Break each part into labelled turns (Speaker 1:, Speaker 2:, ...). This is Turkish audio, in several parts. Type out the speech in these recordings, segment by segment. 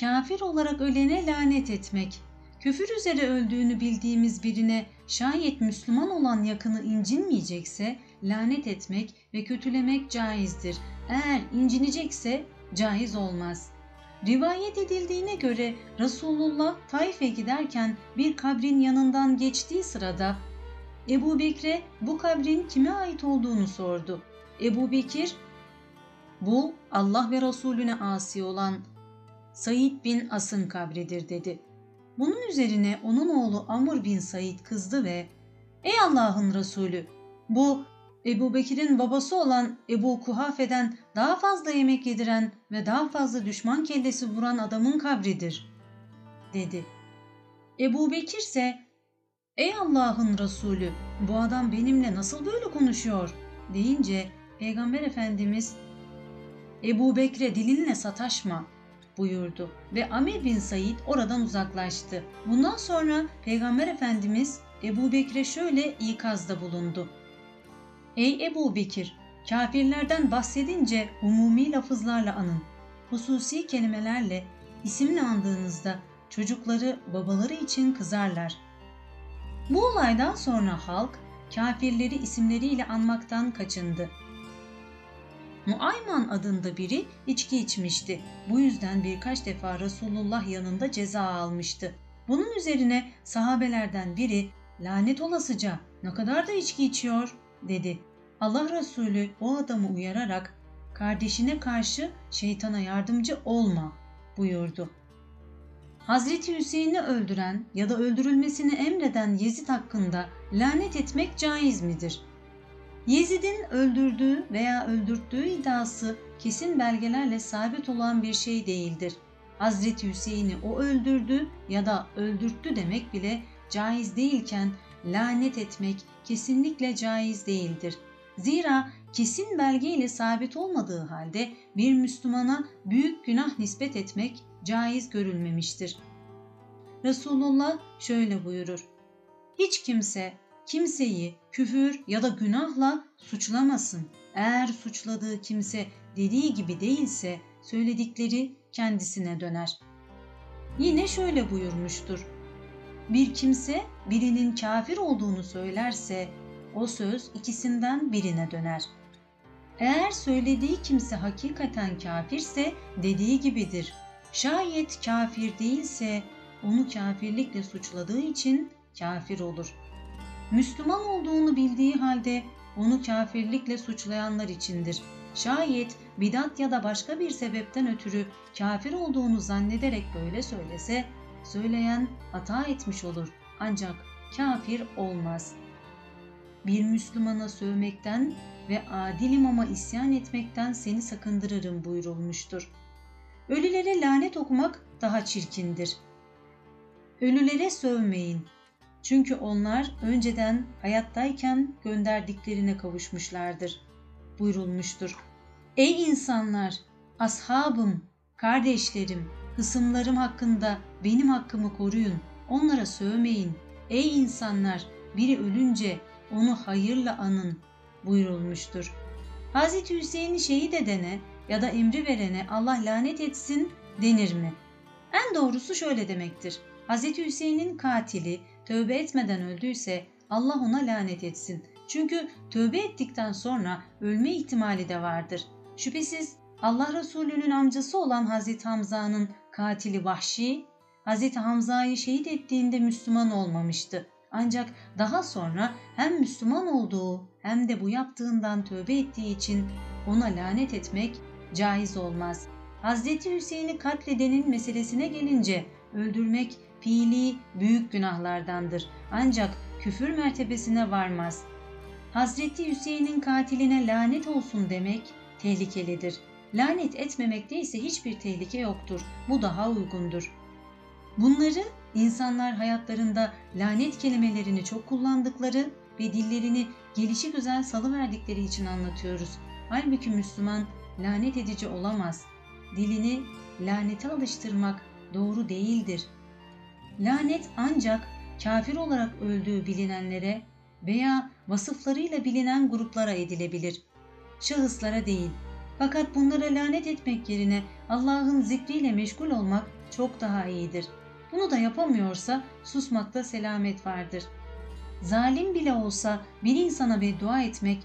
Speaker 1: kafir olarak ölene lanet etmek. Küfür üzere öldüğünü bildiğimiz birine şayet Müslüman olan yakını incinmeyecekse lanet etmek ve kötülemek caizdir. Eğer incinecekse caiz olmaz. Rivayet edildiğine göre Resulullah Taif'e giderken bir kabrin yanından geçtiği sırada Ebu Bekir'e bu kabrin kime ait olduğunu sordu. Ebu Bekir, bu Allah ve Resulüne asi olan Said bin As'ın kabridir dedi. Bunun üzerine onun oğlu Amr bin Said kızdı ve Ey Allah'ın Resulü bu Ebu Bekir'in babası olan Ebu Kuhafe'den daha fazla yemek yediren ve daha fazla düşman kellesi vuran adamın kabridir, dedi. Ebu Bekir ise, Ey Allah'ın Resulü, bu adam benimle nasıl böyle konuşuyor, deyince Peygamber Efendimiz, Ebu Bekre dilinle sataşma, buyurdu ve Amir bin Said oradan uzaklaştı. Bundan sonra Peygamber Efendimiz Ebu Bekir'e şöyle ikazda bulundu. Ey Ebu Bekir! Kafirlerden bahsedince umumi lafızlarla anın. Hususi kelimelerle, isimle andığınızda çocukları babaları için kızarlar. Bu olaydan sonra halk kafirleri isimleriyle anmaktan kaçındı. Nuayman adında biri içki içmişti. Bu yüzden birkaç defa Resulullah yanında ceza almıştı. Bunun üzerine sahabelerden biri lanet olasıca ne kadar da içki içiyor dedi. Allah Resulü o adamı uyararak kardeşine karşı şeytana yardımcı olma buyurdu. Hazreti Hüseyin'i öldüren ya da öldürülmesini emreden Yezid hakkında lanet etmek caiz midir? Yezid'in öldürdüğü veya öldürttüğü iddiası kesin belgelerle sabit olan bir şey değildir. Hazreti Hüseyin'i o öldürdü ya da öldürttü demek bile caiz değilken lanet etmek kesinlikle caiz değildir. Zira kesin belge ile sabit olmadığı halde bir Müslümana büyük günah nispet etmek caiz görülmemiştir. Resulullah şöyle buyurur. Hiç kimse kimseyi küfür ya da günahla suçlamasın. Eğer suçladığı kimse dediği gibi değilse söyledikleri kendisine döner. Yine şöyle buyurmuştur. Bir kimse birinin kafir olduğunu söylerse o söz ikisinden birine döner. Eğer söylediği kimse hakikaten kafirse dediği gibidir. Şayet kafir değilse onu kafirlikle suçladığı için kafir olur. Müslüman olduğunu bildiği halde onu kafirlikle suçlayanlar içindir. Şayet bidat ya da başka bir sebepten ötürü kafir olduğunu zannederek böyle söylese, söyleyen hata etmiş olur ancak kafir olmaz.'' bir Müslümana sövmekten ve adil imama isyan etmekten seni sakındırırım buyurulmuştur. Ölülere lanet okumak daha çirkindir. Ölülere sövmeyin. Çünkü onlar önceden hayattayken gönderdiklerine kavuşmuşlardır buyurulmuştur. Ey insanlar, ashabım, kardeşlerim, hısımlarım hakkında benim hakkımı koruyun. Onlara sövmeyin. Ey insanlar, biri ölünce onu hayırla anın buyurulmuştur. Hz. Hüseyin'i şehit edene ya da emri verene Allah lanet etsin denir mi? En doğrusu şöyle demektir. Hz. Hüseyin'in katili tövbe etmeden öldüyse Allah ona lanet etsin. Çünkü tövbe ettikten sonra ölme ihtimali de vardır. Şüphesiz Allah Resulü'nün amcası olan Hazreti Hamza'nın katili Vahşi, Hazreti Hamza'yı şehit ettiğinde Müslüman olmamıştı. Ancak daha sonra hem Müslüman olduğu hem de bu yaptığından tövbe ettiği için ona lanet etmek caiz olmaz. Hazreti Hüseyin'i katledenin meselesine gelince öldürmek fiili büyük günahlardandır. Ancak küfür mertebesine varmaz. Hazreti Hüseyin'in katiline lanet olsun demek tehlikelidir. Lanet etmemekte ise hiçbir tehlike yoktur. Bu daha uygundur. Bunları insanlar hayatlarında lanet kelimelerini çok kullandıkları ve dillerini gelişi güzel salıverdikleri için anlatıyoruz. Halbuki Müslüman lanet edici olamaz. Dilini lanete alıştırmak doğru değildir. Lanet ancak kafir olarak öldüğü bilinenlere veya vasıflarıyla bilinen gruplara edilebilir. Şahıslara değil. Fakat bunlara lanet etmek yerine Allah'ın zikriyle meşgul olmak çok daha iyidir. Bunu da yapamıyorsa susmakta selamet vardır. Zalim bile olsa bir insana beddua etmek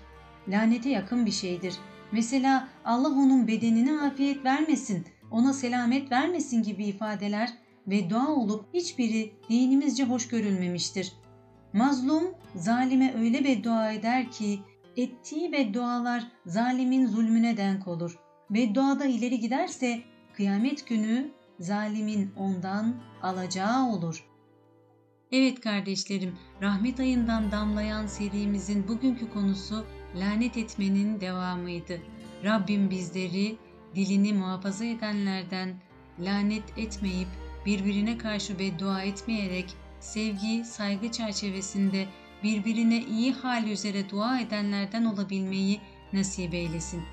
Speaker 1: lanete yakın bir şeydir. Mesela Allah onun bedenine afiyet vermesin, ona selamet vermesin gibi ifadeler ve dua olup hiçbiri dinimizce hoş görülmemiştir. Mazlum zalime öyle beddua eder ki ettiği beddualar zalimin zulmüne denk olur. Bedduada ileri giderse kıyamet günü zalimin ondan alacağı olur. Evet kardeşlerim, rahmet ayından damlayan serimizin bugünkü konusu lanet etmenin devamıydı. Rabbim bizleri dilini muhafaza edenlerden lanet etmeyip birbirine karşı beddua etmeyerek sevgi, saygı çerçevesinde birbirine iyi hal üzere dua edenlerden olabilmeyi nasip eylesin.